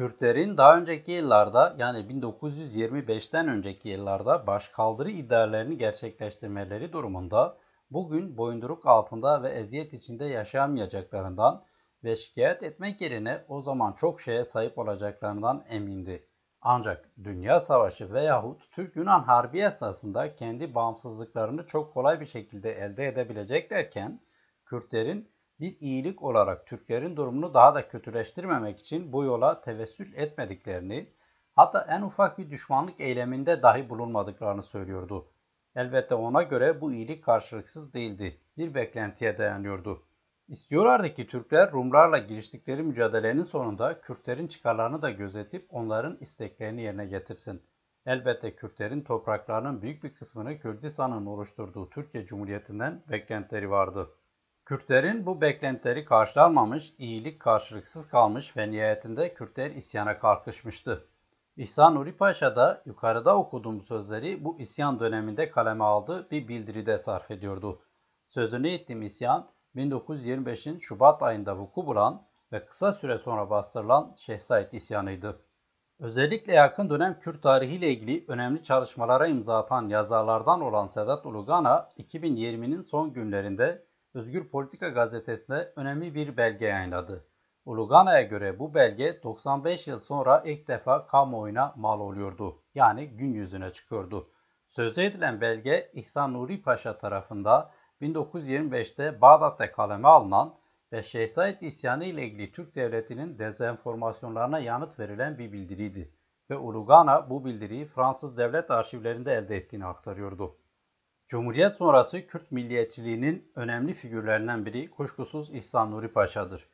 Kürtlerin daha önceki yıllarda yani 1925'ten önceki yıllarda başkaldırı iddialarını gerçekleştirmeleri durumunda bugün boyunduruk altında ve eziyet içinde yaşayamayacaklarından ve şikayet etmek yerine o zaman çok şeye sahip olacaklarından emindi. Ancak Dünya Savaşı veyahut Türk-Yunan Harbi esnasında kendi bağımsızlıklarını çok kolay bir şekilde elde edebileceklerken Kürtlerin bir iyilik olarak Türklerin durumunu daha da kötüleştirmemek için bu yola tevessül etmediklerini, hatta en ufak bir düşmanlık eyleminde dahi bulunmadıklarını söylüyordu. Elbette ona göre bu iyilik karşılıksız değildi, bir beklentiye dayanıyordu. İstiyorlardı ki Türkler Rumlarla giriştikleri mücadelenin sonunda Kürtlerin çıkarlarını da gözetip onların isteklerini yerine getirsin. Elbette Kürtlerin topraklarının büyük bir kısmını Kürdistan'ın oluşturduğu Türkiye Cumhuriyeti'nden beklentileri vardı. Kürtlerin bu beklentileri karşılanmamış, iyilik karşılıksız kalmış ve nihayetinde Kürtler isyana kalkışmıştı. İhsan Nuri Paşa da yukarıda okuduğum sözleri bu isyan döneminde kaleme aldığı bir bildiride sarf ediyordu. Sözünü ettiğim isyan 1925'in Şubat ayında vuku bulan ve kısa süre sonra bastırılan Şeyh Said isyanıydı. Özellikle yakın dönem Kürt tarihiyle ilgili önemli çalışmalara imza atan yazarlardan olan Sedat Ulugana, 2020'nin son günlerinde Özgür Politika gazetesinde önemli bir belge yayınladı. Ulugana'ya göre bu belge 95 yıl sonra ilk defa kamuoyuna mal oluyordu. Yani gün yüzüne çıkıyordu. Sözde edilen belge İhsan Nuri Paşa tarafından 1925'te Bağdat'ta kaleme alınan ve Şeyh isyanı ile ilgili Türk Devleti'nin dezenformasyonlarına yanıt verilen bir bildiriydi ve Ulugana bu bildiriyi Fransız devlet arşivlerinde elde ettiğini aktarıyordu. Cumhuriyet sonrası Kürt milliyetçiliğinin önemli figürlerinden biri kuşkusuz İhsan Nuri Paşa'dır.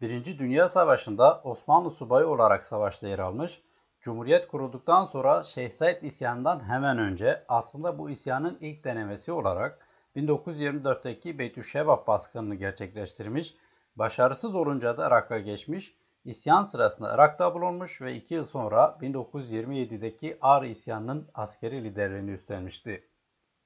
Birinci Dünya Savaşı'nda Osmanlı subayı olarak savaşta yer almış, Cumhuriyet kurulduktan sonra Şeyh Said isyanından hemen önce aslında bu isyanın ilk denemesi olarak 1924'teki Beytüşşebap baskınını gerçekleştirmiş, başarısız olunca da Irak'a geçmiş, isyan sırasında Irak'ta bulunmuş ve 2 yıl sonra 1927'deki Ağrı isyanının askeri liderliğini üstlenmişti.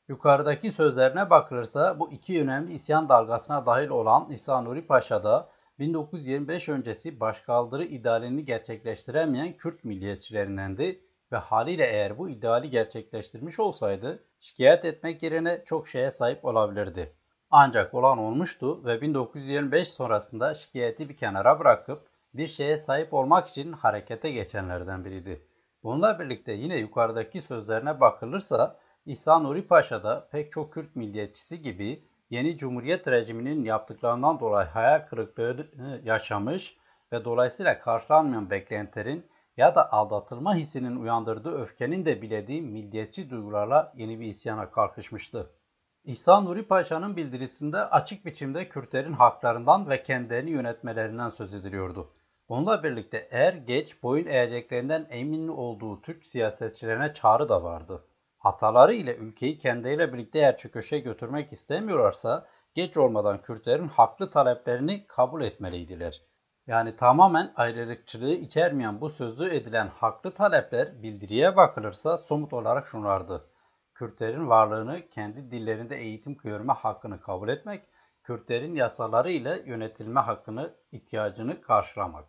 Yukarıdaki sözlerine bakılırsa bu iki önemli isyan dalgasına dahil olan İsa Nuri Paşa da 1925 öncesi başkaldırı idealini gerçekleştiremeyen Kürt milliyetçilerindendi ve haliyle eğer bu ideali gerçekleştirmiş olsaydı şikayet etmek yerine çok şeye sahip olabilirdi. Ancak olan olmuştu ve 1925 sonrasında şikayeti bir kenara bırakıp bir şeye sahip olmak için harekete geçenlerden biriydi. Bununla birlikte yine yukarıdaki sözlerine bakılırsa İhsan Nuri Paşa da pek çok Kürt milliyetçisi gibi yeni Cumhuriyet rejiminin yaptıklarından dolayı hayal kırıklığı yaşamış ve dolayısıyla karşılanmayan beklentilerin ya da aldatılma hissinin uyandırdığı öfkenin de bilediği milliyetçi duygularla yeni bir isyana kalkışmıştı. İhsan Nuri Paşa'nın bildirisinde açık biçimde Kürtlerin haklarından ve kendilerini yönetmelerinden söz ediliyordu. Bununla birlikte er geç boyun eğeceklerinden emin olduğu Türk siyasetçilerine çağrı da vardı hataları ile ülkeyi kendiyle birlikte eğer çöküşe götürmek istemiyorlarsa geç olmadan Kürtlerin haklı taleplerini kabul etmeliydiler. Yani tamamen ayrılıkçılığı içermeyen bu sözü edilen haklı talepler bildiriye bakılırsa somut olarak şunlardı. Kürtlerin varlığını kendi dillerinde eğitim görme hakkını kabul etmek, Kürtlerin yasaları ile yönetilme hakkını, ihtiyacını karşılamak.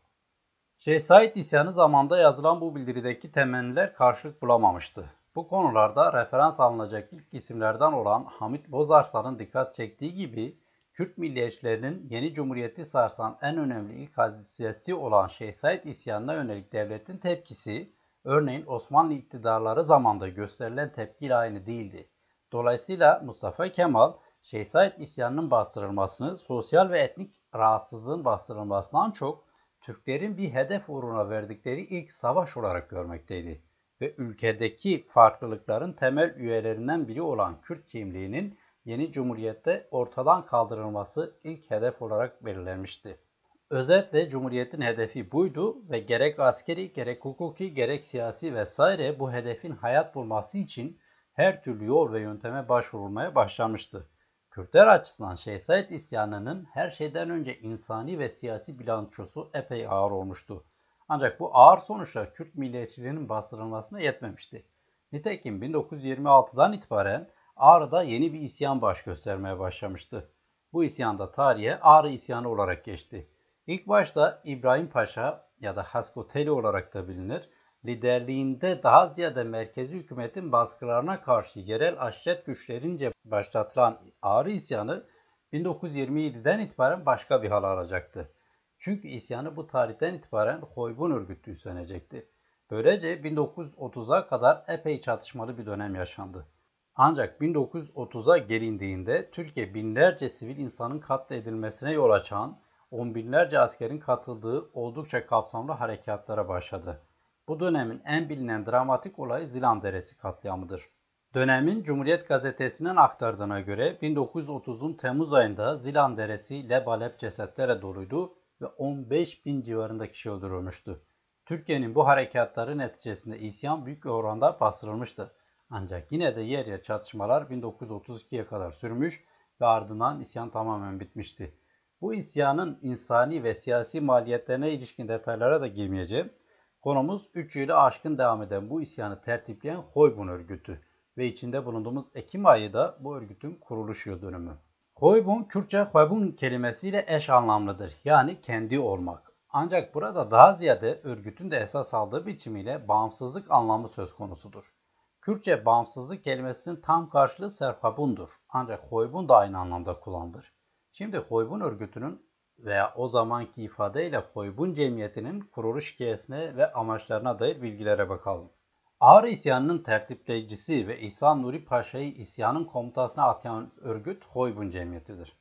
Şeyh Said isyanı zamanında yazılan bu bildirideki temenniler karşılık bulamamıştı. Bu konularda referans alınacak ilk isimlerden olan Hamit Bozarsan'ın dikkat çektiği gibi Kürt milliyetçilerinin yeni cumhuriyeti sarsan en önemli ilk hadisesi olan Şeyh Said isyanına yönelik devletin tepkisi, örneğin Osmanlı iktidarları zamanında gösterilen tepkiyle aynı değildi. Dolayısıyla Mustafa Kemal, Şeyh Said isyanının bastırılmasını sosyal ve etnik rahatsızlığın bastırılmasından çok Türklerin bir hedef uğruna verdikleri ilk savaş olarak görmekteydi ve ülkedeki farklılıkların temel üyelerinden biri olan Kürt kimliğinin yeni cumhuriyette ortadan kaldırılması ilk hedef olarak belirlenmişti. Özetle Cumhuriyet'in hedefi buydu ve gerek askeri, gerek hukuki, gerek siyasi vesaire bu hedefin hayat bulması için her türlü yol ve yönteme başvurulmaya başlamıştı. Kürtler açısından Şeyh Said isyanının her şeyden önce insani ve siyasi bilançosu epey ağır olmuştu. Ancak bu ağır sonuçlar Kürt milliyetçiliğinin bastırılmasına yetmemişti. Nitekim 1926'dan itibaren Ağrı'da yeni bir isyan baş göstermeye başlamıştı. Bu isyan da tarihe Ağrı isyanı olarak geçti. İlk başta İbrahim Paşa ya da Haskoteli olarak da bilinir, liderliğinde daha ziyade merkezi hükümetin baskılarına karşı yerel aşiret güçlerince başlatılan Ağrı isyanı 1927'den itibaren başka bir hal alacaktı. Çünkü isyanı bu tarihten itibaren Hoybun örgütü üstlenecekti. Böylece 1930'a kadar epey çatışmalı bir dönem yaşandı. Ancak 1930'a gelindiğinde Türkiye binlerce sivil insanın katledilmesine yol açan, on binlerce askerin katıldığı oldukça kapsamlı harekatlara başladı. Bu dönemin en bilinen dramatik olayı Zilan Deresi katliamıdır. Dönemin Cumhuriyet Gazetesi'nin aktardığına göre 1930'un Temmuz ayında Zilan Deresi lebalep cesetlerle doluydu ve 15 bin civarında kişi öldürülmüştü. Türkiye'nin bu harekatları neticesinde isyan büyük oranda bastırılmıştı. Ancak yine de yer yer çatışmalar 1932'ye kadar sürmüş ve ardından isyan tamamen bitmişti. Bu isyanın insani ve siyasi maliyetlerine ilişkin detaylara da girmeyeceğim. Konumuz 3 yılı aşkın devam eden bu isyanı tertipleyen Hoybun örgütü ve içinde bulunduğumuz Ekim ayı da bu örgütün kuruluş yıl dönümü. Hoybun, Kürtçe Hoybun kelimesiyle eş anlamlıdır. Yani kendi olmak. Ancak burada daha ziyade örgütün de esas aldığı biçimiyle bağımsızlık anlamı söz konusudur. Kürtçe bağımsızlık kelimesinin tam karşılığı serhabundur. Ancak Hoybun da aynı anlamda kullanılır. Şimdi Hoybun örgütünün veya o zamanki ifadeyle Hoybun cemiyetinin kuruluş hikayesine ve amaçlarına dair bilgilere bakalım. Ağrı isyanının tertipleyicisi ve İhsan Nuri Paşa'yı isyanın komutasına atayan örgüt Hoybun Cemiyeti'dir.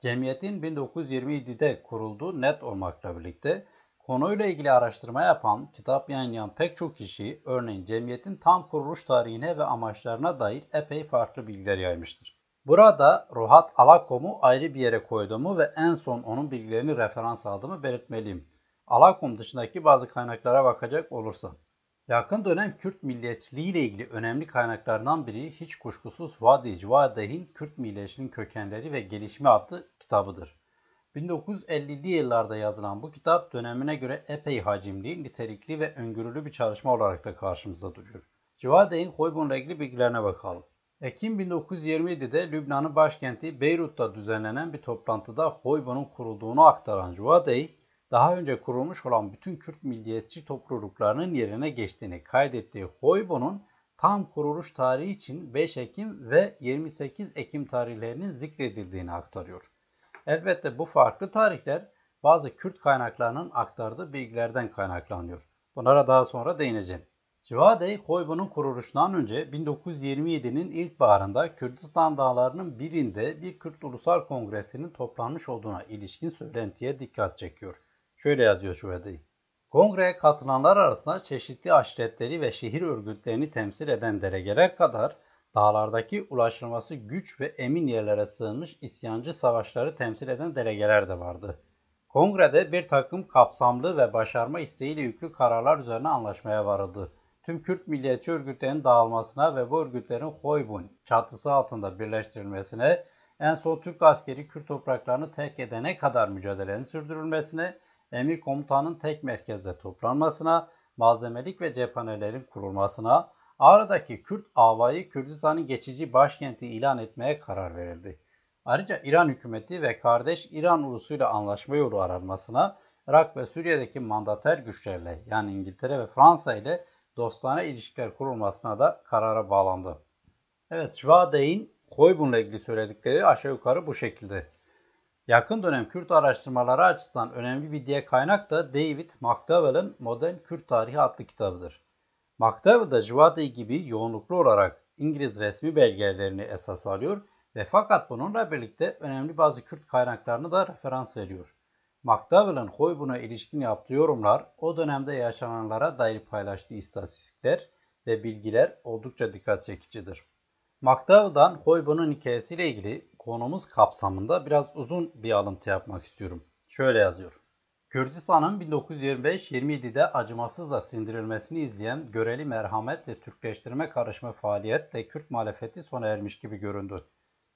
Cemiyetin 1927'de kurulduğu net olmakla birlikte konuyla ilgili araştırma yapan, kitap yayınlayan pek çok kişi örneğin cemiyetin tam kuruluş tarihine ve amaçlarına dair epey farklı bilgiler yaymıştır. Burada Ruhat Alakom'u ayrı bir yere koyduğumu ve en son onun bilgilerini referans aldığımı belirtmeliyim. Alakom dışındaki bazı kaynaklara bakacak olursam. Yakın dönem Kürt milliyetçiliği ile ilgili önemli kaynaklardan biri hiç kuşkusuz Vadi Civadeh'in Kürt milliyetçiliğinin kökenleri ve gelişimi adlı kitabıdır. 1950'li yıllarda yazılan bu kitap dönemine göre epey hacimli, nitelikli ve öngörülü bir çalışma olarak da karşımıza duruyor. Civadeh'in Hoybun'la ilgili bilgilerine bakalım. Ekim 1927'de Lübnan'ın başkenti Beyrut'ta düzenlenen bir toplantıda Hoybun'un kurulduğunu aktaran Civadeh, daha önce kurulmuş olan bütün Kürt milliyetçi topluluklarının yerine geçtiğini kaydettiği Hoybo'nun tam kuruluş tarihi için 5 Ekim ve 28 Ekim tarihlerinin zikredildiğini aktarıyor. Elbette bu farklı tarihler bazı Kürt kaynaklarının aktardığı bilgilerden kaynaklanıyor. Bunlara daha sonra değineceğim. Civadey, Hoybo'nun kuruluşundan önce 1927'nin ilk baharında Kürdistan dağlarının birinde bir Kürt Ulusal Kongresi'nin toplanmış olduğuna ilişkin söylentiye dikkat çekiyor. Şöyle yazıyor Şüvedi. Kongreye katılanlar arasında çeşitli aşiretleri ve şehir örgütlerini temsil eden delegeler kadar dağlardaki ulaşılması güç ve emin yerlere sığınmış isyancı savaşları temsil eden delegeler de vardı. Kongrede bir takım kapsamlı ve başarma isteğiyle yüklü kararlar üzerine anlaşmaya varıldı. Tüm Kürt milliyetçi örgütlerin dağılmasına ve bu örgütlerin Hoybun çatısı altında birleştirilmesine, en son Türk askeri Kürt topraklarını terk edene kadar mücadelenin sürdürülmesine emir komutanın tek merkezde toplanmasına, malzemelik ve cephanelerin kurulmasına, Ağrı'daki Kürt avayı Kürdistan'ın geçici başkenti ilan etmeye karar verildi. Ayrıca İran hükümeti ve kardeş İran ulusuyla anlaşma yolu aranmasına, Irak ve Suriye'deki mandater güçlerle yani İngiltere ve Fransa ile dostane ilişkiler kurulmasına da karara bağlandı. Evet, Schwade'in Koybun'la ilgili söyledikleri aşağı yukarı bu şekilde. Yakın dönem Kürt araştırmaları açısından önemli bir diğer kaynak da David McDowell'ın Modern Kürt Tarihi adlı kitabıdır. McDowell da Civadi gibi yoğunluklu olarak İngiliz resmi belgelerini esas alıyor ve fakat bununla birlikte önemli bazı Kürt kaynaklarını da referans veriyor. McDowell'ın Hoybun'a ilişkin yaptığı yorumlar o dönemde yaşananlara dair paylaştığı istatistikler ve bilgiler oldukça dikkat çekicidir. McDowell'dan Hoybun'un hikayesiyle ilgili konumuz kapsamında biraz uzun bir alıntı yapmak istiyorum. Şöyle yazıyor. Kürdistan'ın 1925-27'de acımasızca sindirilmesini izleyen göreli merhamet ve Türkleştirme karışma faaliyetle Kürt muhalefeti sona ermiş gibi göründü.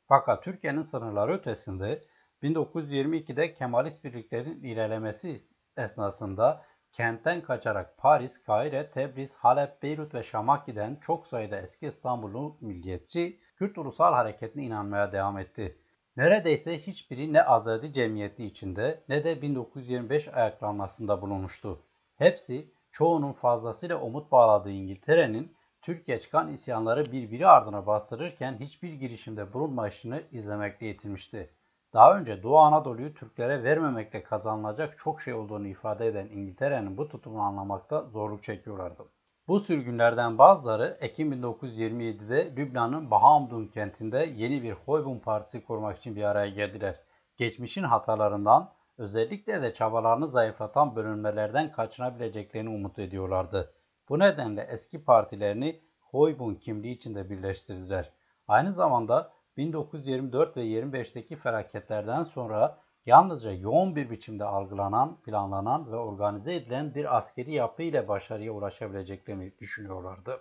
Fakat Türkiye'nin sınırları ötesinde 1922'de Kemalist birliklerin ilerlemesi esnasında kentten kaçarak Paris, Kahire, Tebriz, Halep, Beyrut ve Şam'a giden çok sayıda eski İstanbullu milliyetçi Kürt Ulusal Hareketi'ne inanmaya devam etti. Neredeyse hiçbiri ne Azadi Cemiyeti içinde ne de 1925 ayaklanmasında bulunmuştu. Hepsi çoğunun fazlasıyla umut bağladığı İngiltere'nin Türkiye çıkan isyanları birbiri ardına bastırırken hiçbir girişimde bulunmayışını izlemekle yetinmişti. Daha önce Doğu Anadolu'yu Türklere vermemekle kazanılacak çok şey olduğunu ifade eden İngiltere'nin bu tutumunu anlamakta zorluk çekiyorlardı. Bu sürgünlerden bazıları Ekim 1927'de Lübnan'ın Bahamdun kentinde yeni bir Hoybun Partisi kurmak için bir araya geldiler. Geçmişin hatalarından özellikle de çabalarını zayıflatan bölünmelerden kaçınabileceklerini umut ediyorlardı. Bu nedenle eski partilerini Hoybun kimliği içinde birleştirdiler. Aynı zamanda 1924 ve 25'teki felaketlerden sonra yalnızca yoğun bir biçimde algılanan, planlanan ve organize edilen bir askeri yapı ile başarıya ulaşabileceklerini düşünüyorlardı.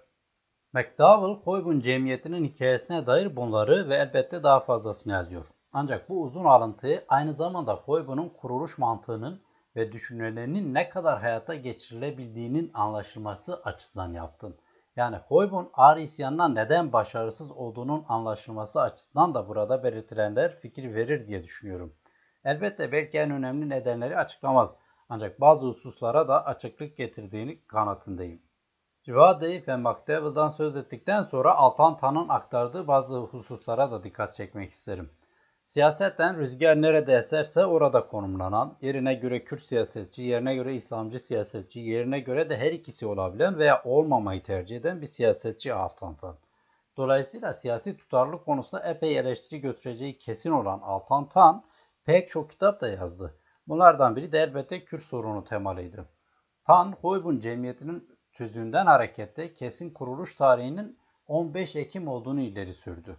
McDowell, Hoybun cemiyetinin hikayesine dair bunları ve elbette daha fazlasını yazıyor. Ancak bu uzun alıntıyı aynı zamanda Hoybun'un kuruluş mantığının ve düşüncelerinin ne kadar hayata geçirilebildiğinin anlaşılması açısından yaptım. Yani Hoybun ağır isyanından neden başarısız olduğunun anlaşılması açısından da burada belirtilenler fikir verir diye düşünüyorum. Elbette belki en önemli nedenleri açıklamaz. Ancak bazı hususlara da açıklık getirdiğini kanatındayım. Rivade ve McDowell'dan söz ettikten sonra Altantan'ın aktardığı bazı hususlara da dikkat çekmek isterim. Siyasetten rüzgar nerede eserse orada konumlanan, yerine göre Kürt siyasetçi, yerine göre İslamcı siyasetçi, yerine göre de her ikisi olabilen veya olmamayı tercih eden bir siyasetçi Altantan. Dolayısıyla siyasi tutarlılık konusunda epey eleştiri götüreceği kesin olan Altantan pek çok kitap da yazdı. Bunlardan biri de elbette Kürt sorunu temalıydı. Tan, Hoybun Cemiyeti'nin tüzüğünden hareketle kesin kuruluş tarihinin 15 Ekim olduğunu ileri sürdü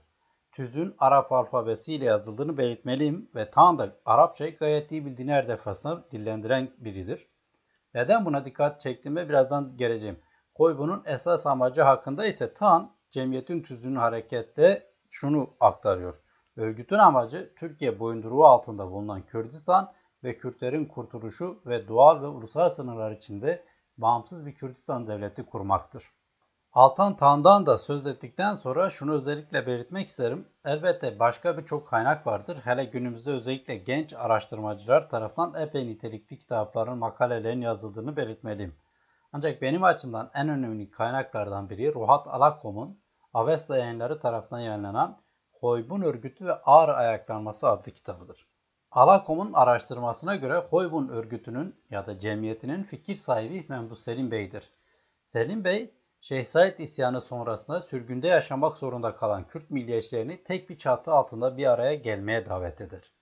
tüzün Arap alfabesiyle yazıldığını belirtmeliyim ve Tan da Arapçayı gayet iyi bildiğini her defasında dillendiren biridir. Neden buna dikkat çektiğime birazdan geleceğim. Koybunun esas amacı hakkında ise Tan, cemiyetin tüzüğünün harekette şunu aktarıyor. Örgütün amacı Türkiye boyunduruğu altında bulunan Kürdistan ve Kürtlerin kurtuluşu ve doğal ve ulusal sınırlar içinde bağımsız bir Kürdistan devleti kurmaktır. Altan Tan'dan da söz ettikten sonra şunu özellikle belirtmek isterim. Elbette başka birçok kaynak vardır. Hele günümüzde özellikle genç araştırmacılar tarafından epey nitelikli kitapların, makalelerin yazıldığını belirtmeliyim. Ancak benim açımdan en önemli kaynaklardan biri Ruhat Alakom'un Avesta yayınları tarafından yayınlanan Hoybun Örgütü ve Ağır Ayaklanması adlı kitabıdır. Alakom'un araştırmasına göre Hoybun örgütünün ya da cemiyetinin fikir sahibi Memduh Selim Bey'dir. Selim Bey, Şeyh Said isyanı sonrasında sürgünde yaşamak zorunda kalan Kürt milliyetçilerini tek bir çatı altında bir araya gelmeye davet eder.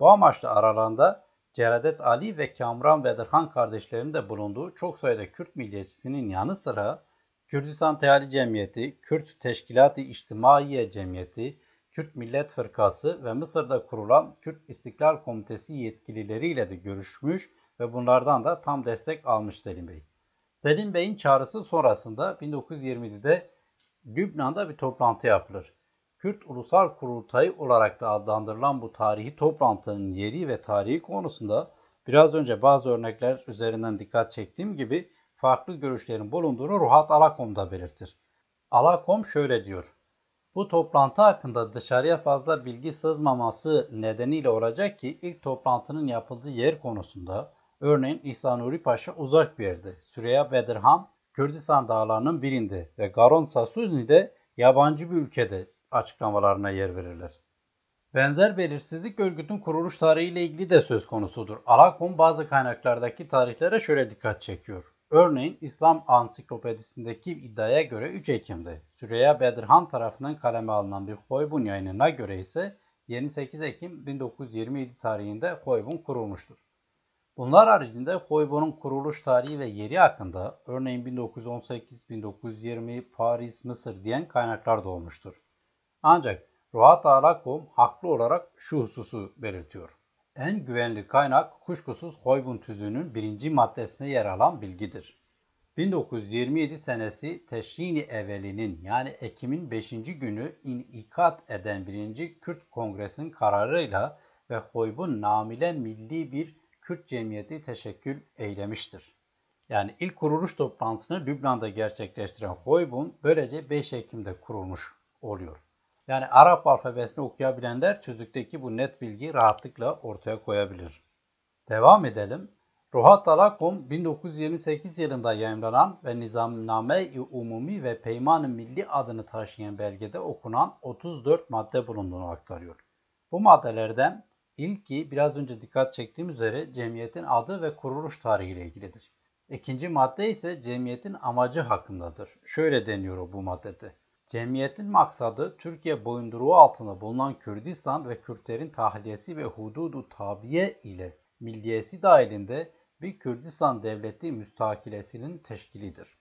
Bu amaçla aralarında Celadet Ali ve Kamran Bedirhan kardeşlerinin de bulunduğu çok sayıda Kürt milliyetçisinin yanı sıra Kürdistan Teali Cemiyeti, Kürt Teşkilat-ı İçtimaiye Cemiyeti, Kürt Millet Fırkası ve Mısır'da kurulan Kürt İstiklal Komitesi yetkilileriyle de görüşmüş ve bunlardan da tam destek almış Selim Bey. Selim Bey'in çağrısı sonrasında 1920'de Lübnan'da bir toplantı yapılır. Kürt Ulusal Kurultayı olarak da adlandırılan bu tarihi toplantının yeri ve tarihi konusunda biraz önce bazı örnekler üzerinden dikkat çektiğim gibi farklı görüşlerin bulunduğunu Ruhat Alakom da belirtir. Alakom şöyle diyor. Bu toplantı hakkında dışarıya fazla bilgi sızmaması nedeniyle olacak ki ilk toplantının yapıldığı yer konusunda Örneğin İsa Nuri Paşa uzak bir yerde, Süreyya Bedirhan Kürdistan dağlarının birinde ve Garon Sasuni de yabancı bir ülkede açıklamalarına yer verirler. Benzer belirsizlik örgütün kuruluş tarihiyle ilgili de söz konusudur. Alakom bazı kaynaklardaki tarihlere şöyle dikkat çekiyor. Örneğin İslam Ansiklopedisindeki iddiaya göre 3 Ekim'de Süreyya Bedirhan tarafından kaleme alınan bir Hoybun yayınına göre ise 28 Ekim 1927 tarihinde Hoybun kurulmuştur. Bunlar haricinde Hoybon'un kuruluş tarihi ve yeri hakkında örneğin 1918, 1920, Paris, Mısır diyen kaynaklar da olmuştur. Ancak Ruhat Alakom haklı olarak şu hususu belirtiyor. En güvenli kaynak kuşkusuz Hoybun tüzüğünün birinci maddesinde yer alan bilgidir. 1927 senesi Teşrini evvelinin yani Ekim'in 5. günü inikat eden 1. Kürt Kongresi'nin kararıyla ve Hoybun namile milli bir Kürt cemiyeti teşekkül eylemiştir. Yani ilk kuruluş toplantısını Lübnan'da gerçekleştiren Hoybun böylece 5 Ekim'de kurulmuş oluyor. Yani Arap alfabesini okuyabilenler tüzükteki bu net bilgiyi rahatlıkla ortaya koyabilir. Devam edelim. Ruhat Talakom 1928 yılında yayımlanan ve Nizamname-i Umumi ve Peyman-ı Milli adını taşıyan belgede okunan 34 madde bulunduğunu aktarıyor. Bu maddelerden ilki biraz önce dikkat çektiğim üzere cemiyetin adı ve kuruluş tarihi ile ilgilidir. İkinci madde ise cemiyetin amacı hakkındadır. Şöyle deniyor bu maddede. Cemiyetin maksadı Türkiye boyunduruğu altında bulunan Kürdistan ve Kürtlerin tahliyesi ve hududu tabiye ile milliyesi dahilinde bir Kürdistan devleti müstakilesinin teşkilidir.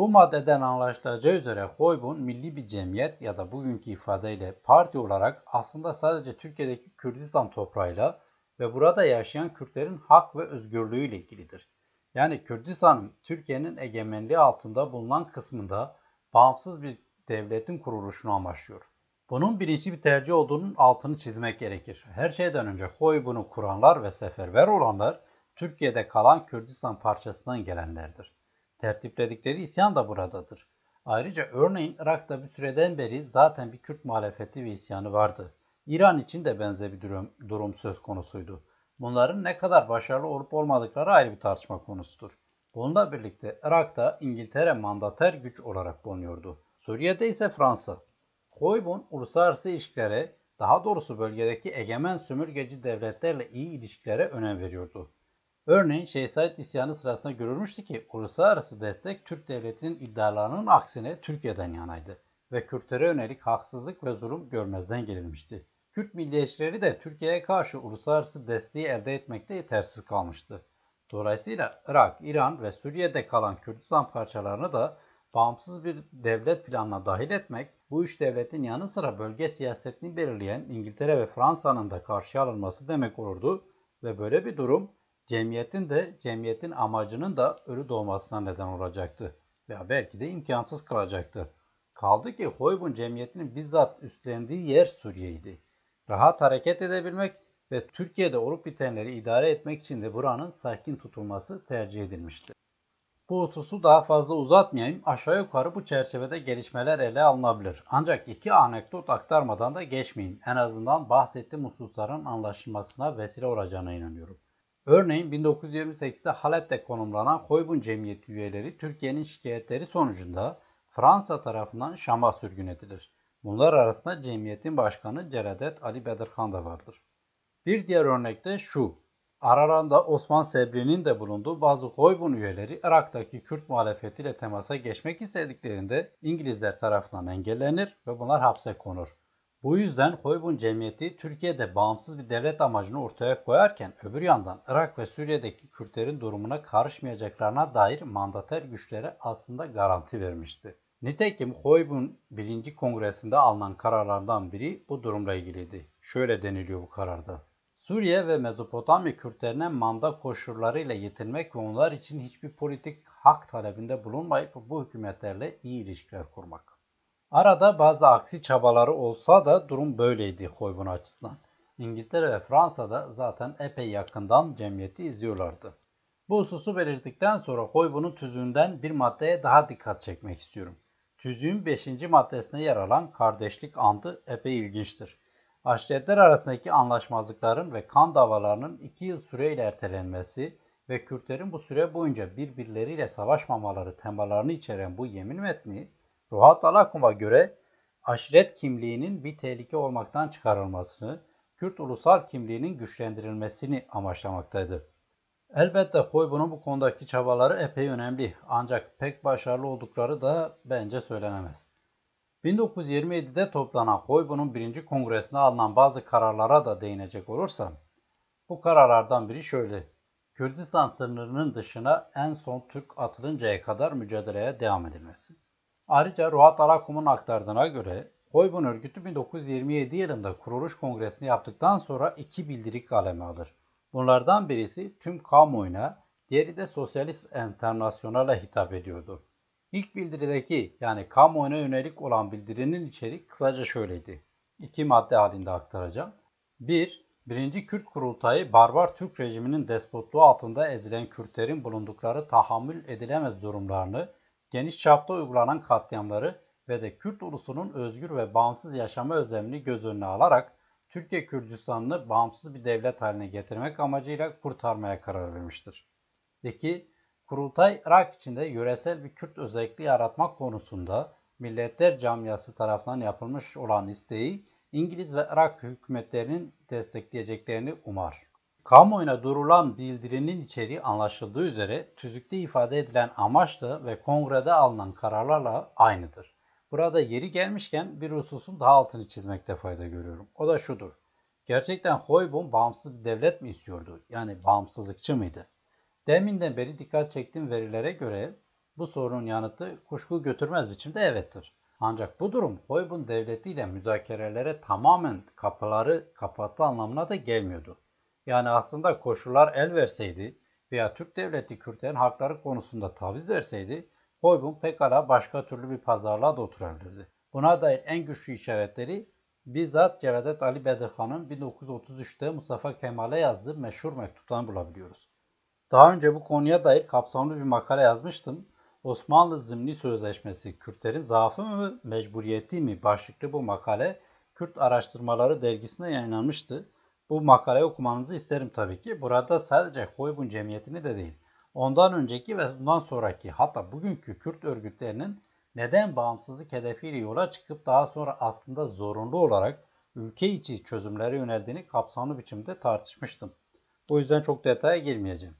Bu maddeden anlaşılacağı üzere Hoybun milli bir cemiyet ya da bugünkü ifadeyle parti olarak aslında sadece Türkiye'deki Kürdistan toprağıyla ve burada yaşayan Kürtlerin hak ve özgürlüğüyle ilgilidir. Yani Kürdistan Türkiye'nin egemenliği altında bulunan kısmında bağımsız bir devletin kuruluşunu amaçlıyor. Bunun bilinçli bir tercih olduğunun altını çizmek gerekir. Her şeyden önce Hoybun'u kuranlar ve seferber olanlar Türkiye'de kalan Kürdistan parçasından gelenlerdir. Tertipledikleri isyan da buradadır. Ayrıca örneğin Irak'ta bir süreden beri zaten bir Kürt muhalefeti ve isyanı vardı. İran için de benzer bir durum, durum söz konusuydu. Bunların ne kadar başarılı olup olmadıkları ayrı bir tartışma konusudur. Bununla birlikte Irak'ta İngiltere mandater güç olarak bulunuyordu. Suriye'de ise Fransa. Koybun uluslararası ilişkilere, daha doğrusu bölgedeki egemen sömürgeci devletlerle iyi ilişkilere önem veriyordu. Örneğin Şeyh Said isyanı sırasında görülmüştü ki uluslararası destek Türk devletinin iddialarının aksine Türkiye'den yanaydı ve Kürtlere yönelik haksızlık ve zulüm görmezden gelinmişti. Kürt milliyetçileri de Türkiye'ye karşı uluslararası desteği elde etmekte yetersiz kalmıştı. Dolayısıyla Irak, İran ve Suriye'de kalan Kürdistan parçalarını da bağımsız bir devlet planına dahil etmek, bu üç devletin yanı sıra bölge siyasetini belirleyen İngiltere ve Fransa'nın da karşıya alınması demek olurdu ve böyle bir durum cemiyetin de cemiyetin amacının da ölü doğmasına neden olacaktı veya belki de imkansız kılacaktı. Kaldı ki Hoybun cemiyetinin bizzat üstlendiği yer Suriye'ydi. Rahat hareket edebilmek ve Türkiye'de olup bitenleri idare etmek için de buranın sakin tutulması tercih edilmişti. Bu hususu daha fazla uzatmayayım. Aşağı yukarı bu çerçevede gelişmeler ele alınabilir. Ancak iki anekdot aktarmadan da geçmeyeyim. En azından bahsettiğim hususların anlaşılmasına vesile olacağına inanıyorum. Örneğin 1928'de Halep'te konumlanan Hoybun Cemiyeti üyeleri Türkiye'nin şikayetleri sonucunda Fransa tarafından Şam'a sürgün edilir. Bunlar arasında cemiyetin başkanı Celadet Ali Bedirhan da vardır. Bir diğer örnek de şu. Aralarında Osman Sebri'nin de bulunduğu bazı Hoybun üyeleri Irak'taki Kürt muhalefetiyle temasa geçmek istediklerinde İngilizler tarafından engellenir ve bunlar hapse konur. Bu yüzden Hoybun Cemiyeti Türkiye'de bağımsız bir devlet amacını ortaya koyarken öbür yandan Irak ve Suriye'deki Kürtlerin durumuna karışmayacaklarına dair mandater güçlere aslında garanti vermişti. Nitekim Hoybun 1. Kongresi'nde alınan kararlardan biri bu durumla ilgiliydi. Şöyle deniliyor bu kararda. Suriye ve Mezopotamya Kürtlerine manda koşullarıyla yetinmek ve onlar için hiçbir politik hak talebinde bulunmayıp bu hükümetlerle iyi ilişkiler kurmak. Arada bazı aksi çabaları olsa da durum böyleydi Hoybun açısından. İngiltere ve Fransa'da zaten epey yakından cemiyeti izliyorlardı. Bu hususu belirttikten sonra Hoybun'un tüzüğünden bir maddeye daha dikkat çekmek istiyorum. Tüzüğün 5. maddesine yer alan kardeşlik andı epey ilginçtir. Aşiretler arasındaki anlaşmazlıkların ve kan davalarının 2 yıl süreyle ertelenmesi ve Kürtlerin bu süre boyunca birbirleriyle savaşmamaları temalarını içeren bu yemin metni Ruhat Alakum'a göre aşiret kimliğinin bir tehlike olmaktan çıkarılmasını, Kürt ulusal kimliğinin güçlendirilmesini amaçlamaktaydı. Elbette Hoybun'un bu konudaki çabaları epey önemli ancak pek başarılı oldukları da bence söylenemez. 1927'de toplanan Hoybun'un birinci kongresine alınan bazı kararlara da değinecek olursam, bu kararlardan biri şöyle. Kürdistan sınırının dışına en son Türk atılıncaya kadar mücadeleye devam edilmesi. Ayrıca Ruhat Alakum'un aktardığına göre Hoybun örgütü 1927 yılında kuruluş kongresini yaptıktan sonra iki bildirik kaleme alır. Bunlardan birisi tüm kamuoyuna, diğeri de Sosyalist Enternasyonal'a hitap ediyordu. İlk bildirideki yani kamuoyuna yönelik olan bildirinin içerik kısaca şöyleydi. İki madde halinde aktaracağım. 1. Birinci Kürt kurultayı barbar Türk rejiminin despotluğu altında ezilen Kürtlerin bulundukları tahammül edilemez durumlarını, geniş çapta uygulanan katliamları ve de Kürt ulusunun özgür ve bağımsız yaşama özlemini göz önüne alarak Türkiye Kürdistan'ını bağımsız bir devlet haline getirmek amacıyla kurtarmaya karar vermiştir. 2. Kurultay Irak içinde yöresel bir Kürt özelliği yaratmak konusunda Milletler Camiası tarafından yapılmış olan isteği İngiliz ve Irak hükümetlerinin destekleyeceklerini umar. Kamuoyuna durulan bildirinin içeriği anlaşıldığı üzere tüzükte ifade edilen amaçla ve kongrede alınan kararlarla aynıdır. Burada yeri gelmişken bir hususun daha altını çizmekte fayda görüyorum. O da şudur. Gerçekten Hoybun bağımsız bir devlet mi istiyordu? Yani bağımsızlıkçı mıydı? Deminden beri dikkat çektiğim verilere göre bu sorunun yanıtı kuşku götürmez biçimde evettir. Ancak bu durum Hoybun devletiyle müzakerelere tamamen kapıları kapattı anlamına da gelmiyordu. Yani aslında koşullar el verseydi veya Türk devleti Kürtlerin hakları konusunda taviz verseydi Hoybun pekala başka türlü bir pazarlığa da oturabilirdi. Buna dair en güçlü işaretleri bizzat Celadet Ali Bedirhan'ın 1933'te Mustafa Kemal'e yazdığı meşhur mektuptan bulabiliyoruz. Daha önce bu konuya dair kapsamlı bir makale yazmıştım. Osmanlı Zimni Sözleşmesi Kürtlerin zaafı mı mecburiyeti mi başlıklı bu makale Kürt Araştırmaları dergisinde yayınlanmıştı. Bu makaleyi okumanızı isterim tabii ki. Burada sadece Hoybun cemiyetini de değil, ondan önceki ve bundan sonraki hatta bugünkü Kürt örgütlerinin neden bağımsızlık hedefiyle yola çıkıp daha sonra aslında zorunlu olarak ülke içi çözümlere yöneldiğini kapsamlı biçimde tartışmıştım. Bu yüzden çok detaya girmeyeceğim.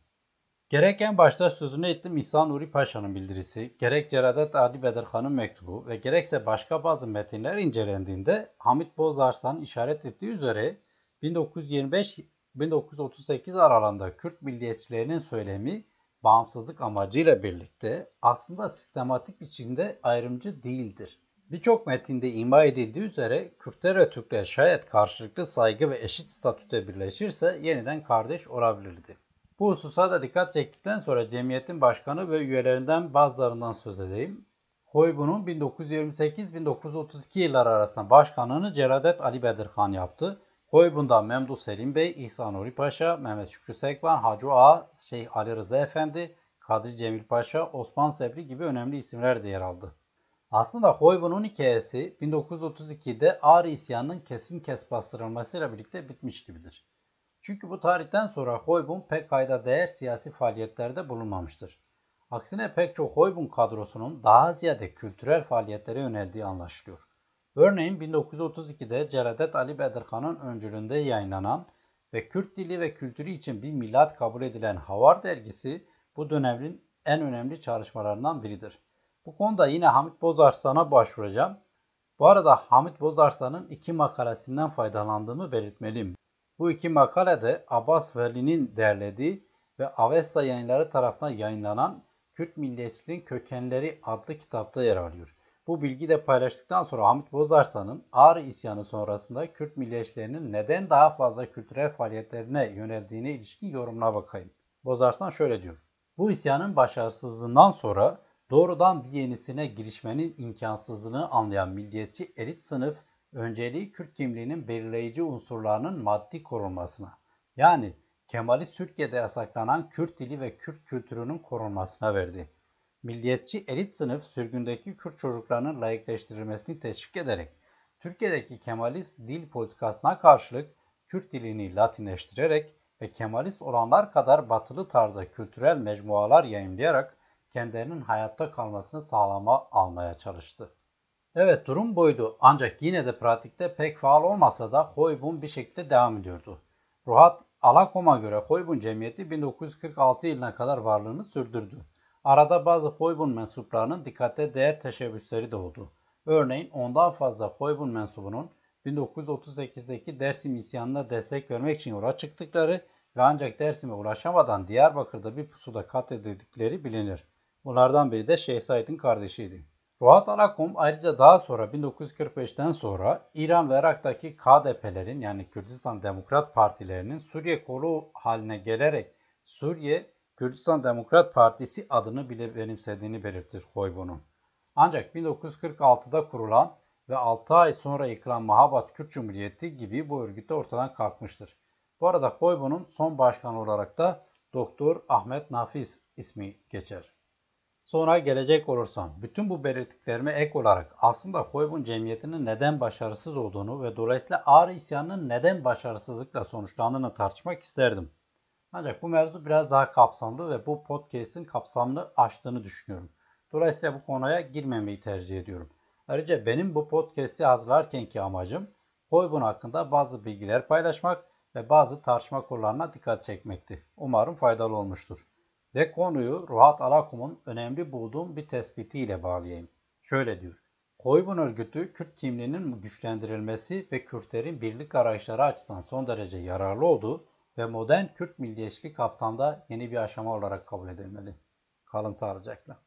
Gerek en başta sözünü ettim İhsan Nuri Paşa'nın bildirisi, gerek Celadet Ali Bedirhan'ın mektubu ve gerekse başka bazı metinler incelendiğinde Hamit Bozarslan işaret ettiği üzere 1925-1938 aralığında Kürt milliyetçilerinin söylemi bağımsızlık amacıyla birlikte aslında sistematik biçimde ayrımcı değildir. Birçok metinde ima edildiği üzere Kürtler ve Türkler şayet karşılıklı saygı ve eşit statüde birleşirse yeniden kardeş olabilirdi. Bu hususa da dikkat çektikten sonra cemiyetin başkanı ve üyelerinden bazılarından söz edeyim. Hoybun'un 1928-1932 yılları arasında başkanlığını Celadet Ali Bedirhan yaptı. Hoybun'da Memduh Selim Bey, İhsan Nuri Paşa, Mehmet Şükrü Sekban, Hacı Ağa, Şeyh Ali Rıza Efendi, Kadri Cemil Paşa, Osman Sebri gibi önemli isimler de yer aldı. Aslında Hoybun'un hikayesi 1932'de Ağrı isyanının kesin kes bastırılmasıyla birlikte bitmiş gibidir. Çünkü bu tarihten sonra Hoybun pek kayda değer siyasi faaliyetlerde bulunmamıştır. Aksine pek çok Hoybun kadrosunun daha ziyade kültürel faaliyetlere yöneldiği anlaşılıyor. Örneğin 1932'de Celadet Ali Bedirhan'ın öncülüğünde yayınlanan ve Kürt dili ve kültürü için bir milat kabul edilen Havar dergisi bu dönemin en önemli çalışmalarından biridir. Bu konuda yine Hamit Bozarslan'a başvuracağım. Bu arada Hamit Bozarslan'ın iki makalesinden faydalandığımı belirtmeliyim. Bu iki makalede Abbas Veli'nin derlediği ve Avesta yayınları tarafından yayınlanan Kürt Milliyetçiliğin Kökenleri adlı kitapta yer alıyor. Bu bilgi de paylaştıktan sonra Hamit Bozarslan'ın Ağrı isyanı sonrasında Kürt milliyetçilerinin neden daha fazla kültürel faaliyetlerine yöneldiğine ilişkin yorumuna bakayım. Bozarslan şöyle diyor. Bu isyanın başarısızlığından sonra doğrudan bir yenisine girişmenin imkansızlığını anlayan milliyetçi elit sınıf önceliği Kürt kimliğinin belirleyici unsurlarının maddi korunmasına yani Kemalist Türkiye'de yasaklanan Kürt dili ve Kürt kültürünün korunmasına verdi. Milliyetçi elit sınıf sürgündeki Kürt çocuklarının layıkleştirilmesini teşvik ederek Türkiye'deki Kemalist dil politikasına karşılık Kürt dilini Latinleştirerek ve Kemalist olanlar kadar batılı tarzda kültürel mecmualar yayımlayarak kendilerinin hayatta kalmasını sağlama almaya çalıştı. Evet durum buydu ancak yine de pratikte pek faal olmasa da Hoybun bir şekilde devam ediyordu. Ruhat Alakom'a göre Hoybun Cemiyeti 1946 yılına kadar varlığını sürdürdü. Arada bazı Hoybun mensuplarının dikkate değer teşebbüsleri de oldu. Örneğin ondan fazla Hoybun mensubunun 1938'deki Dersim isyanına destek vermek için yola çıktıkları ve ancak Dersim'e ulaşamadan Diyarbakır'da bir pusuda katledildikleri bilinir. Bunlardan biri de Şeyh Said'in kardeşiydi. Ruhat Alakum ayrıca daha sonra 1945'ten sonra İran ve Irak'taki KDP'lerin yani Kürdistan Demokrat Partilerinin Suriye kolu haline gelerek Suriye Kürdistan Demokrat Partisi adını bile benimsediğini belirtir Hoybun'un. Ancak 1946'da kurulan ve 6 ay sonra yıkılan Mahabat Kürt Cumhuriyeti gibi bu örgüt de ortadan kalkmıştır. Bu arada Hoybun'un son başkanı olarak da Doktor Ahmet Nafiz ismi geçer. Sonra gelecek olursam, bütün bu belirttiklerime ek olarak aslında Koybun cemiyetinin neden başarısız olduğunu ve dolayısıyla Ağrı isyanının neden başarısızlıkla sonuçlandığını tartışmak isterdim. Ancak bu mevzu biraz daha kapsamlı ve bu podcast'in kapsamını aştığını düşünüyorum. Dolayısıyla bu konuya girmemeyi tercih ediyorum. Ayrıca benim bu podcast'i hazırlarkenki amacım Koybun hakkında bazı bilgiler paylaşmak ve bazı tartışma konularına dikkat çekmekti. Umarım faydalı olmuştur. Ve konuyu Ruhat Alakum'un önemli bulduğum bir tespitiyle bağlayayım. Şöyle diyor. Koybun örgütü Kürt kimliğinin güçlendirilmesi ve Kürtlerin birlik arayışları açısından son derece yararlı olduğu ve modern Kürt milliyetçilik kapsamda yeni bir aşama olarak kabul edilmeli. Kalın sağlıcakla.